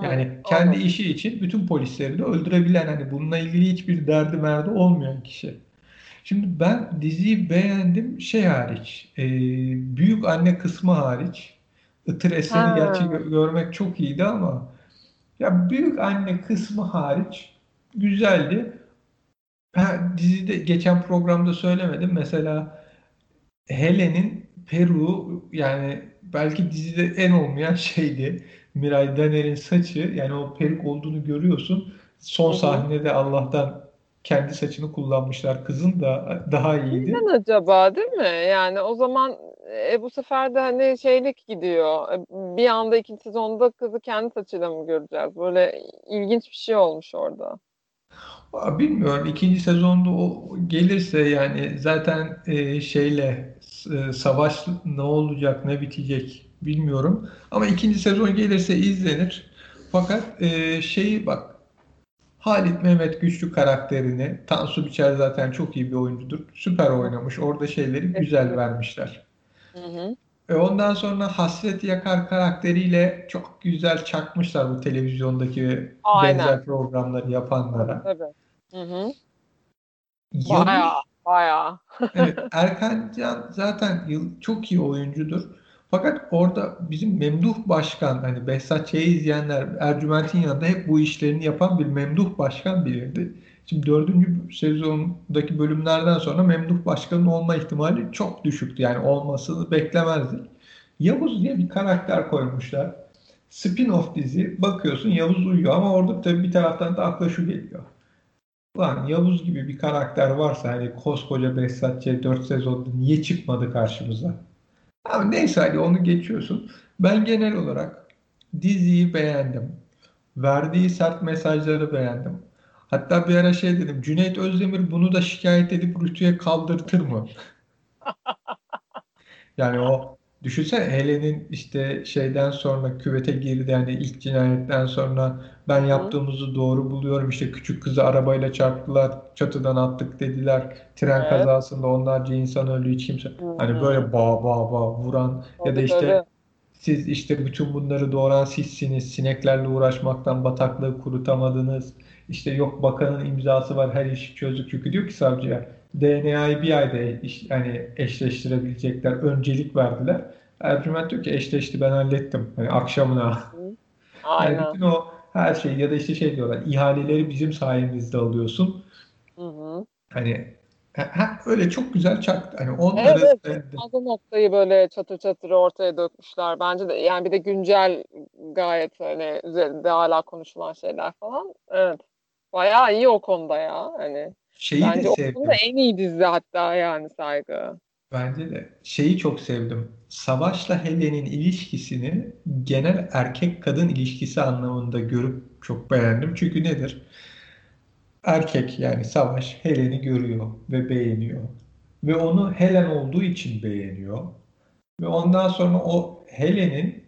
Yani hmm, kendi anladım. işi için bütün polisleri de öldürebilen hani bununla ilgili hiçbir derdi merdi olmayan kişi. Şimdi ben diziyi beğendim şey hariç, e, büyük anne kısmı hariç. Itır Esen'i gerçi gö- görmek çok iyiydi ama ya büyük anne kısmı hariç güzeldi. Ha, dizide geçen programda söylemedim. Mesela Helen'in Peru yani belki dizide en olmayan şeydi. Miray Daner'in saçı yani o peruk olduğunu görüyorsun. Son Hı-hı. sahnede Allah'tan kendi saçını kullanmışlar. Kızın da daha iyiydi. Neden acaba değil mi? Yani o zaman e, bu sefer de hani şeylik gidiyor. E, bir anda ikinci sezonda kızı kendi saçıyla mı göreceğiz? Böyle ilginç bir şey olmuş orada. Bilmiyorum. ikinci sezonda o gelirse yani zaten e, şeyle e, savaş ne olacak ne bitecek bilmiyorum. Ama ikinci sezon gelirse izlenir. Fakat e, şeyi bak Halit Mehmet Güçlü karakterini Tansu Biçer zaten çok iyi bir oyuncudur. Süper oynamış. Orada şeyleri güzel vermişler. Hı hı. E ondan sonra Hasret Yakar karakteriyle çok güzel çakmışlar bu televizyondaki Aynen. benzer programları yapanlara. Tabii. Hı hı. Bayağı, bayağı. evet, Erkan Can zaten yıl, çok iyi oyuncudur. Fakat orada bizim Memduh Başkan, hani Behzat Ç'yi izleyenler Ercüment'in yanında hep bu işlerini yapan bir Memduh Başkan bilirdi. Şimdi dördüncü sezondaki bölümlerden sonra Memduh Başkan'ın olma ihtimali çok düşüktü. Yani olmasını beklemezdik. Yavuz diye bir karakter koymuşlar. Spin-off dizi bakıyorsun Yavuz uyuyor ama orada tabii bir taraftan da akla şu geliyor. Ulan Yavuz gibi bir karakter varsa hani koskoca Behzat Ç. 4 sezonda niye çıkmadı karşımıza? Ama neyse hadi onu geçiyorsun. Ben genel olarak diziyi beğendim. Verdiği sert mesajları beğendim. Hatta bir ara şey dedim. Cüneyt Özdemir bunu da şikayet edip Rütü'ye kaldırtır mı? yani o düşünsene Helen'in işte şeyden sonra küvete girdi yani ilk cinayetten sonra ben yaptığımızı doğru buluyorum. İşte küçük kızı arabayla çarptılar, çatıdan attık dediler. Tren Evet. kazasında onlarca insan öldü hiç kimse. Hani Hı. böyle bağ bağ bağ vuran ya da Tabii, işte tabii. siz işte bütün bunları doğuran sizsiniz. Sineklerle uğraşmaktan bataklığı kurutamadınız. İşte yok bakanın imzası var her işi çözdük. Çünkü diyor ki savcıya DNA'yı bir ayda iş, hani eşleştirebilecekler. Öncelik verdiler. Ercüment diyor ki eşleşti ben hallettim. Hani akşamına. Yani Aynen. bütün o her şey ya da işte şey diyorlar ihaleleri bizim sayemizde alıyorsun. Hı hı. Hani ha- öyle çok güzel çaktı. Hani onları Evet, sevdim. fazla noktayı böyle çatır çatır ortaya dökmüşler. Bence de yani bir de güncel gayet hani üzerinde hala konuşulan şeyler falan. Evet. Bayağı iyi o konuda ya. Hani Şeyi de bence o sevdim. konuda en iyi dizi hatta yani saygı. Bence de şeyi çok sevdim. Savaş'la Helen'in ilişkisini genel erkek kadın ilişkisi anlamında görüp çok beğendim. Çünkü nedir? Erkek yani Savaş Helen'i görüyor ve beğeniyor. Ve onu Helen olduğu için beğeniyor. Ve ondan sonra o Helen'in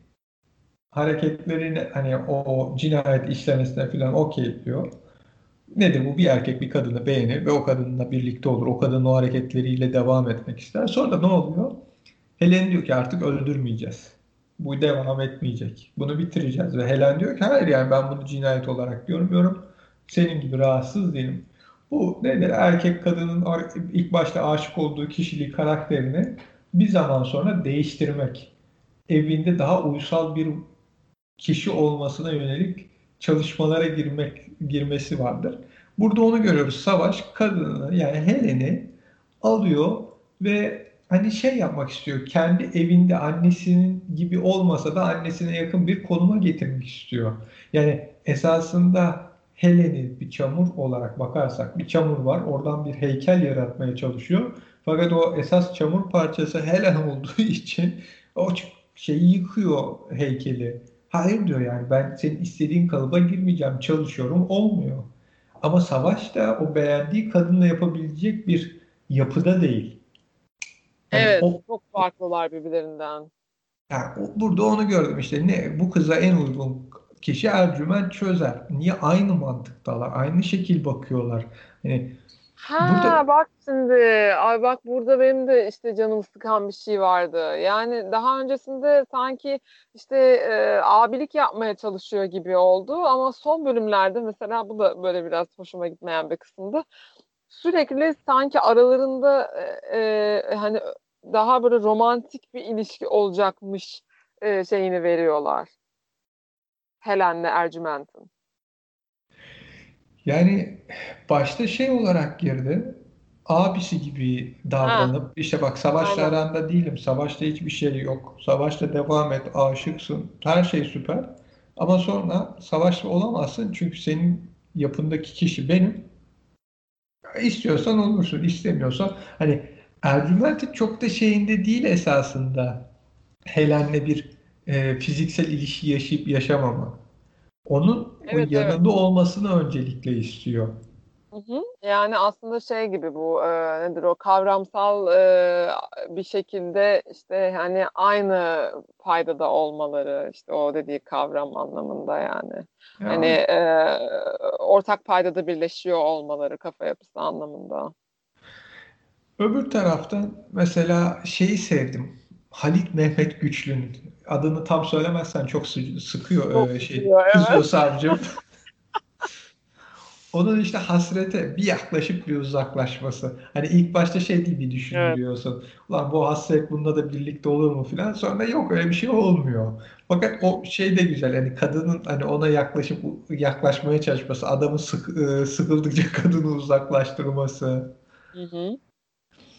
hareketlerini hani o cinayet işlemesine falan okey diyor. Nedir bu? Bir erkek bir kadını beğenir ve o kadınla birlikte olur. O kadının o hareketleriyle devam etmek ister. Sonra ne oluyor? Helen diyor ki artık öldürmeyeceğiz. Bu devam etmeyecek. Bunu bitireceğiz. Ve Helen diyor ki hayır yani ben bunu cinayet olarak görmüyorum. Senin gibi rahatsız değilim. Bu nedir? Erkek kadının ilk başta aşık olduğu kişiliği, karakterini bir zaman sonra değiştirmek. Evinde daha uysal bir kişi olmasına yönelik çalışmalara girmek girmesi vardır. Burada onu görüyoruz. Savaş kadını yani Helen'i alıyor ve hani şey yapmak istiyor. Kendi evinde annesinin gibi olmasa da annesine yakın bir konuma getirmek istiyor. Yani esasında Helen'i bir çamur olarak bakarsak bir çamur var. Oradan bir heykel yaratmaya çalışıyor. Fakat o esas çamur parçası Helen olduğu için o şeyi yıkıyor heykeli. Hayır diyor yani ben senin istediğin kalıba girmeyeceğim, çalışıyorum, olmuyor. Ama Savaş da o beğendiği kadınla yapabilecek bir yapıda değil. Yani evet, o, çok farklılar birbirlerinden. Yani burada onu gördüm işte ne bu kıza en uygun kişi Ercüment Çözer. Niye aynı mantıktalar, aynı şekil bakıyorlar. Yani Ha burada... bak şimdi ay bak burada benim de işte canım sıkan bir şey vardı. Yani daha öncesinde sanki işte e, abilik yapmaya çalışıyor gibi oldu ama son bölümlerde mesela bu da böyle biraz hoşuma gitmeyen bir kısımdı. Sürekli sanki aralarında e, e, hani daha böyle romantik bir ilişki olacakmış e, şeyini veriyorlar. Helen'le Ercüment'in. Yani başta şey olarak girdi. Abisi gibi davranıp ha. işte bak savaşla Aynen. aranda değilim. Savaşta hiçbir şey yok. Savaşta devam et. Aşıksın. Her şey süper. Ama sonra savaşta olamazsın. Çünkü senin yapındaki kişi benim. İstiyorsan olursun. istemiyorsan hani Ercüment'in çok da şeyinde değil esasında Helen'le bir e, fiziksel ilişki yaşayıp yaşamama. Onun evet, yanında evet. olmasını öncelikle istiyor. Hı hı. Yani aslında şey gibi bu e, nedir o kavramsal e, bir şekilde işte hani aynı paydada olmaları işte o dediği kavram anlamında yani. Ya. Hani e, ortak paydada birleşiyor olmaları kafa yapısı anlamında. Öbür taraftan mesela şeyi sevdim. Halit Mehmet Güçlü'nün adını tam söylemezsen çok sıkıyor çok şey. Sıkıyor, evet. Savcım. onun işte hasrete bir yaklaşıp bir uzaklaşması. Hani ilk başta şey gibi Evet. düşünülüyorsun. Ulan bu hasret bunda da birlikte olur mu filan. Sonra yok öyle bir şey olmuyor. Fakat o şey de güzel. Hani kadının hani ona yaklaşıp yaklaşmaya çalışması, adamın sık, e, sıkıldıkça kadını uzaklaştırması. Hı hı.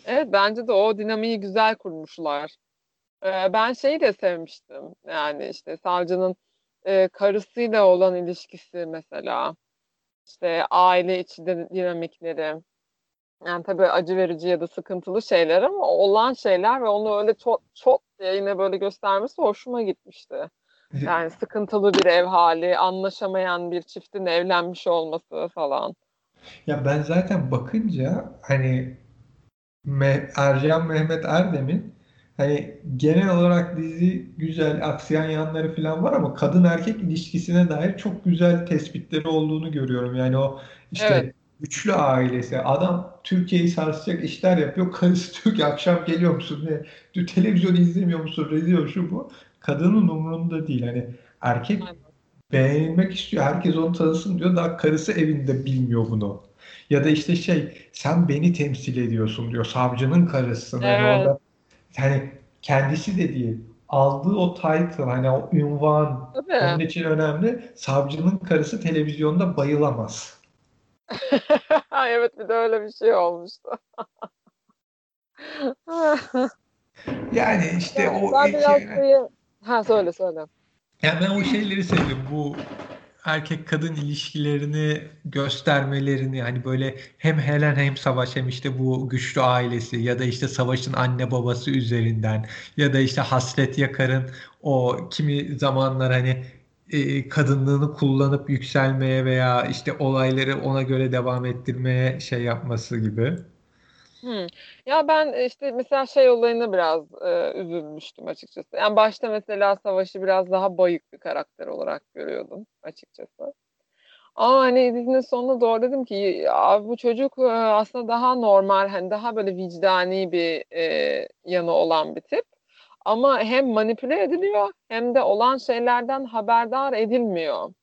Evet bence de o dinamiği güzel kurmuşlar. Ben şeyi de sevmiştim. Yani işte savcının e, karısıyla olan ilişkisi mesela. İşte aile içi dinamikleri. Yani tabii acı verici ya da sıkıntılı şeyler ama olan şeyler ve onu öyle çok çok diye yine böyle göstermesi hoşuma gitmişti. Yani sıkıntılı bir ev hali, anlaşamayan bir çiftin evlenmiş olması falan. Ya ben zaten bakınca hani Me- Ercan Mehmet Erdem'in hani genel olarak dizi güzel aksiyon yanları falan var ama kadın erkek ilişkisine dair çok güzel tespitleri olduğunu görüyorum. Yani o Evet, işte güçlü ailesi adam Türkiye'yi sarsacak işler yapıyor. Karısı diyor ki akşam geliyor musun? Diyor, televizyon izlemiyor musun? Rezil şu bu. Kadının umurunda değil. Hani erkek aynen. beğenilmek istiyor. Herkes onu tanısın diyor. Daha karısı evinde bilmiyor bunu. Ya da işte şey sen beni temsil ediyorsun diyor. Savcının karısısın. Hani Evet, orada yani kendisi de değil. Aldığı o title hani o ünvan onun için önemli. Savcının karısı televizyonda bayılamaz. Evet bir de öyle bir şey olmuştu. Yani işte Ya o ben şey, şeyi... Ha söyle söyle. Yani ben o şeyleri sevdim. Bu erkek kadın ilişkilerini göstermelerini hani böyle hem Helen hem Savaş hem işte bu güçlü ailesi ya da işte Savaş'ın anne babası üzerinden ya da işte Hasret Yakar'ın o kimi zamanlar hani e, kadınlığını kullanıp yükselmeye veya işte olayları ona göre devam ettirmeye şey yapması gibi. Hmm. Ya ben e, işte mesela şey olayına biraz e, üzülmüştüm açıkçası. Yani başta mesela Savaş'ı biraz daha bayık bir karakter olarak görüyordum açıkçası. Ama hani dizinin sonuna doğru dedim ki ya bu çocuk e, aslında daha normal, hani daha böyle vicdani bir e, yanı olan bir tip. Ama hem manipüle ediliyor hem de olan şeylerden haberdar edilmiyor.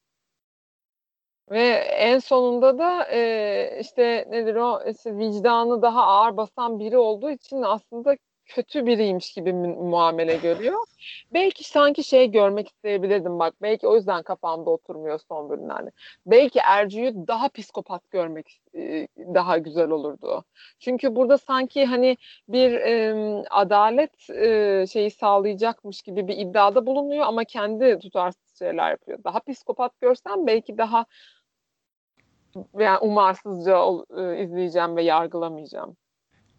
Ve en sonunda da e, işte nedir o işte vicdanı daha ağır basan biri olduğu için aslında kötü biriymiş gibi mu- muamele görüyor. Belki sanki şey görmek isteyebilirdim bak. Belki o yüzden kafamda oturmuyor son bölümlerde. Belki Ercü'yü daha psikopat görmek e, daha güzel olurdu. Çünkü burada sanki hani bir e, adalet e, şeyi sağlayacakmış gibi bir iddiada bulunuyor ama kendi tutarsız şeyler yapıyor. Daha psikopat görsem belki daha yani umarsızca e, izleyeceğim ve yargılamayacağım.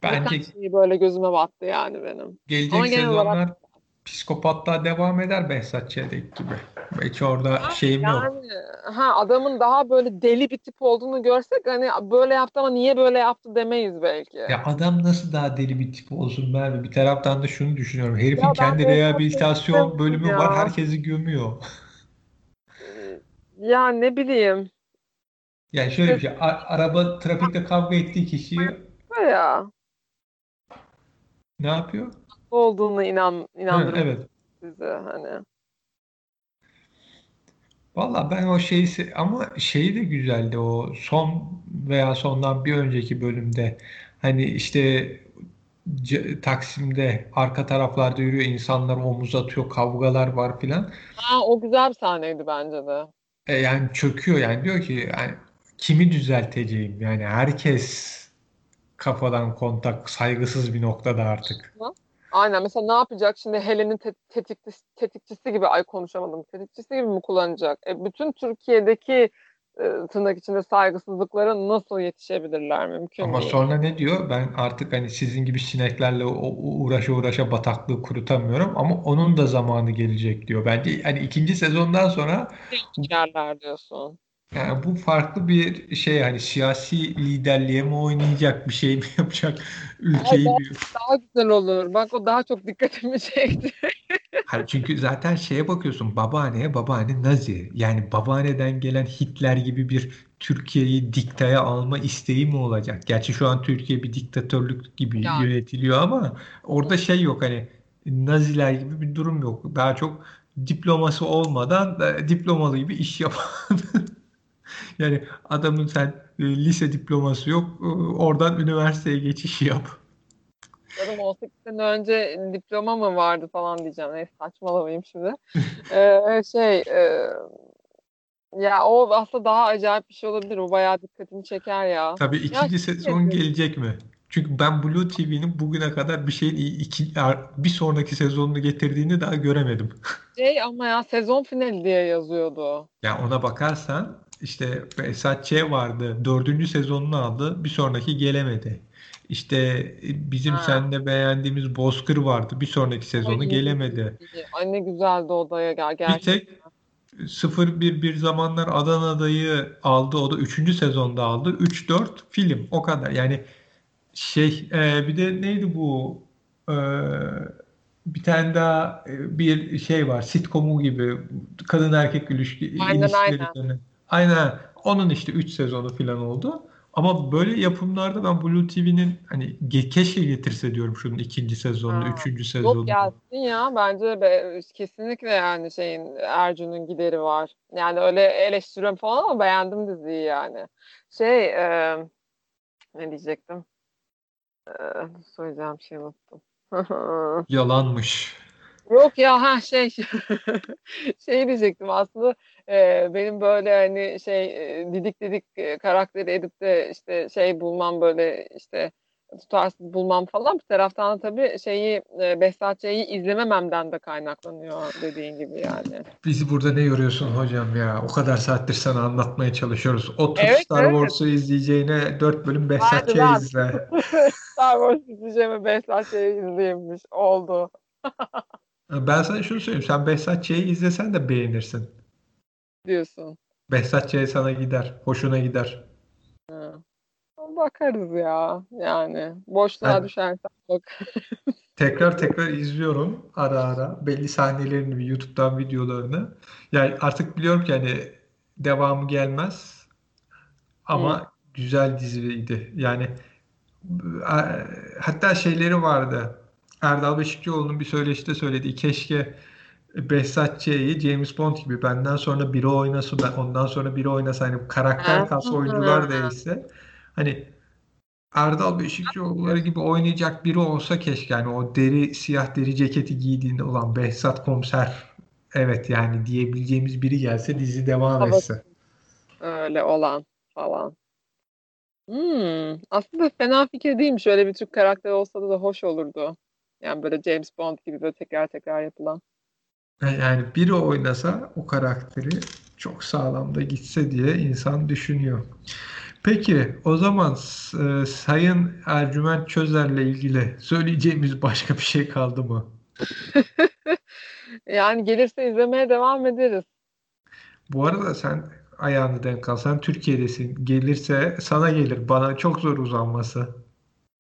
Bence şey böyle gözüme battı yani benim. Ama gelecek olarak sezonlar psikopatlığa devam eder Behzat Ç'deki gibi. Belki orada ha, şeyim yok. yani ha adamın daha böyle deli bir tip olduğunu görsek hani böyle yaptı ama niye böyle yaptı demeyiz belki. Ya adam nasıl daha deli bir tip olsun Merve? Bir taraftan da şunu düşünüyorum. Ya Herifin ben kendi rehabilitasyon bölümü var. ya. Herkesi gömüyor. Ya ne bileyim. Yani şöyle bir şey. a- araba trafikte kavga ettiği kişiyi ya ne yapıyor? olduğunu inan Ha, inandırmak evet. size hani. Valla ben o şeyi se- ama şeyi de güzeldi o son veya sondan bir önceki bölümde. Hani işte C- Taksim'de arka taraflarda yürüyor insanlar omuz atıyor kavgalar var filan. Ha o güzel bir sahneydi bence de. E, yani çöküyor yani diyor ki yani kimi düzelteceğim yani herkes kafadan kontak saygısız bir noktada artık. Aynen mesela ne yapacak şimdi Helen'in te tetikçisi, tetikçisi gibi ay konuşamadım tetikçisi gibi mi kullanacak? E, bütün Türkiye'deki e, tırnak içinde saygısızlıklara nasıl yetişebilirler mümkün Ama değil. sonra ne diyor? Ben artık hani sizin gibi sineklerle uğraşa uğraşa bataklığı kurutamıyorum ama onun da zamanı gelecek diyor. Bence hani ikinci sezondan sonra Yerler diyorsun. Yani bu farklı bir şey hani siyasi liderliğe mi oynayacak bir şey mi yapacak ülkeyi daha, bir daha güzel olur. Bak o daha çok dikkatimi çekti. Hani çünkü zaten şeye bakıyorsun babaanneye babaanne Nazi. Yani babaanneden gelen Hitler gibi bir Türkiye'yi diktaya alma isteği mi olacak? Gerçi şu an Türkiye bir diktatörlük gibi Yani. yönetiliyor ama orada şey yok hani Naziler gibi bir durum yok. Daha çok diploması olmadan e, diplomalı gibi iş yapan. Yani adamın sen e, lise diploması yok. e, Oradan üniversiteye geçiş yap. Canım 18 sene önce diploma mı vardı falan diyeceğim. Neyse saçmalamayayım şimdi. Ee, şey e, ya o aslında daha acayip bir şey olabilir. O bayağı dikkatimi çeker ya. Tabii Ya ikinci şey sezon nedir? gelecek mi? Çünkü ben Blue TV'nin bugüne kadar bir şeyin iki, bir sonraki sezonunu getirdiğini daha göremedim. Şey ama ya sezon finali diye yazıyordu. Ya ona bakarsan işte Behzat Ç. vardı. Dördüncü sezonunu aldı. Bir sonraki gelemedi. İşte e, bizim Ha. seninle beğendiğimiz Bozkır vardı. Bir sonraki Ay, sezonu gelemedi. Ay ne güzeldi odaya gel Bir gerçekten. tek 0-1 bir zamanlar Adana'dayı aldı. O da 3. sezonda aldı. 3-4 film. O kadar. Yani şey e, bir de neydi bu E, bir tane daha e, bir şey var. Sitcomu gibi kadın erkek ilişki, Aynen ilişkileri aynen. Aynen. Onun işte 3 sezonu falan oldu. Ama böyle yapımlarda ben Blue TV'nin hani ge- keşke getirse diyorum şunun ikinci sezonunu, Ha. üçüncü Yok sezonunu. gelsin ya bence be, kesinlikle yani şeyin Ercun'un gideri var. Yani öyle eleştiriyorum falan ama beğendim diziyi yani. Şey e, ne diyecektim? E, söyleyeceğim şey unuttum. Yalanmış. Yok ya ha şey şey diyecektim aslında e, benim böyle hani şey e, didik didik e, karakteri edip de işte şey bulmam böyle işte tutarsız bulmam falan bir taraftan da tabii şeyi e, Behzat Ç'yi izlemememden de kaynaklanıyor dediğin gibi yani. Bizi burada ne yoruyorsun hocam ya? O kadar saattir sana anlatmaya çalışıyoruz. Otur Evet Star evet Wars'u izleyeceğine 4 bölüm ben Behzat de Ç. ben izle. Star Wars izleyeceğime Behzat Ç'yi izleyeyimmiş oldu Ben sana şunu söyleyeyim. Sen Behzat Ç'yi izlesen de beğenirsin. diyorsun. Behzat Ç. sana gider. Hoşuna gider. Hı. Bakarız ya yani boşluğa Ben düşersen bak. tekrar tekrar izliyorum ara ara. Belli sahnelerini YouTube'dan videolarını. Yani artık biliyorum ki hani devamı gelmez. Hı. Ama güzel diziydi. Yani e, hatta şeyleri vardı. Erdal Beşikçioğlu'nun bir söyleşide söylediği keşke Behzat Ç'yi James Bond gibi benden sonra biri oynasa ben ondan sonra biri oynasa hani karakter kalsa oyuncular değilse hani Erdal Beşikçioğulları gibi oynayacak biri olsa keşke yani o deri siyah deri ceketi giydiğinde olan Behzat Komiser evet yani diyebileceğimiz biri gelse dizi devam Evet, etse. öyle olan falan. Hmm, aslında fena fikir değilmiş. Öyle bir Türk karakteri olsa da, da hoş olurdu. Yani böyle James Bond gibi böyle tekrar tekrar yapılan. Yani biri oynasa o karakteri çok sağlam da gitse diye insan düşünüyor. Peki o zaman e, Sayın Ercüment Çözer'le ilgili söyleyeceğimiz başka bir şey kaldı mı? Yani gelirse izlemeye devam ederiz. Bu arada sen ayağını denk al. Sen Türkiye'desin. Gelirse sana gelir. Bana çok zor uzanması.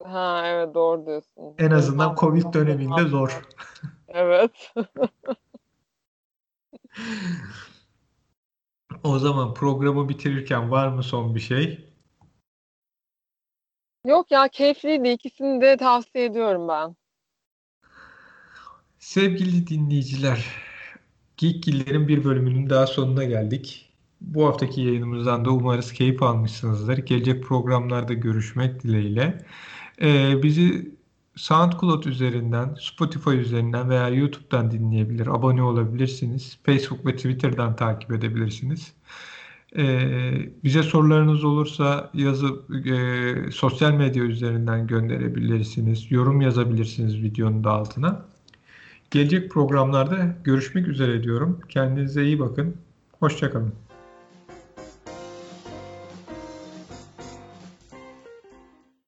Ha evet doğru diyorsun. En azından Covid döneminde zor. Evet. O zaman programı bitirirken var mı son bir şey? Yok ya keyifliydi. İkisini de tavsiye ediyorum ben. Sevgili dinleyiciler, Geekgiller'in bir bölümünün daha sonuna geldik. Bu haftaki yayınımızdan da umarız keyif almışsınızdır. Gelecek programlarda görüşmek dileğiyle. Ee, bizi SoundCloud üzerinden, Spotify üzerinden veya YouTube'dan dinleyebilir, abone olabilirsiniz. Facebook ve Twitter'dan takip edebilirsiniz. Ee, bize sorularınız olursa yazı e, sosyal medya üzerinden gönderebilirsiniz. Yorum yazabilirsiniz videonun da altına. Gelecek programlarda görüşmek üzere diyorum. Kendinize iyi bakın. Hoşçakalın.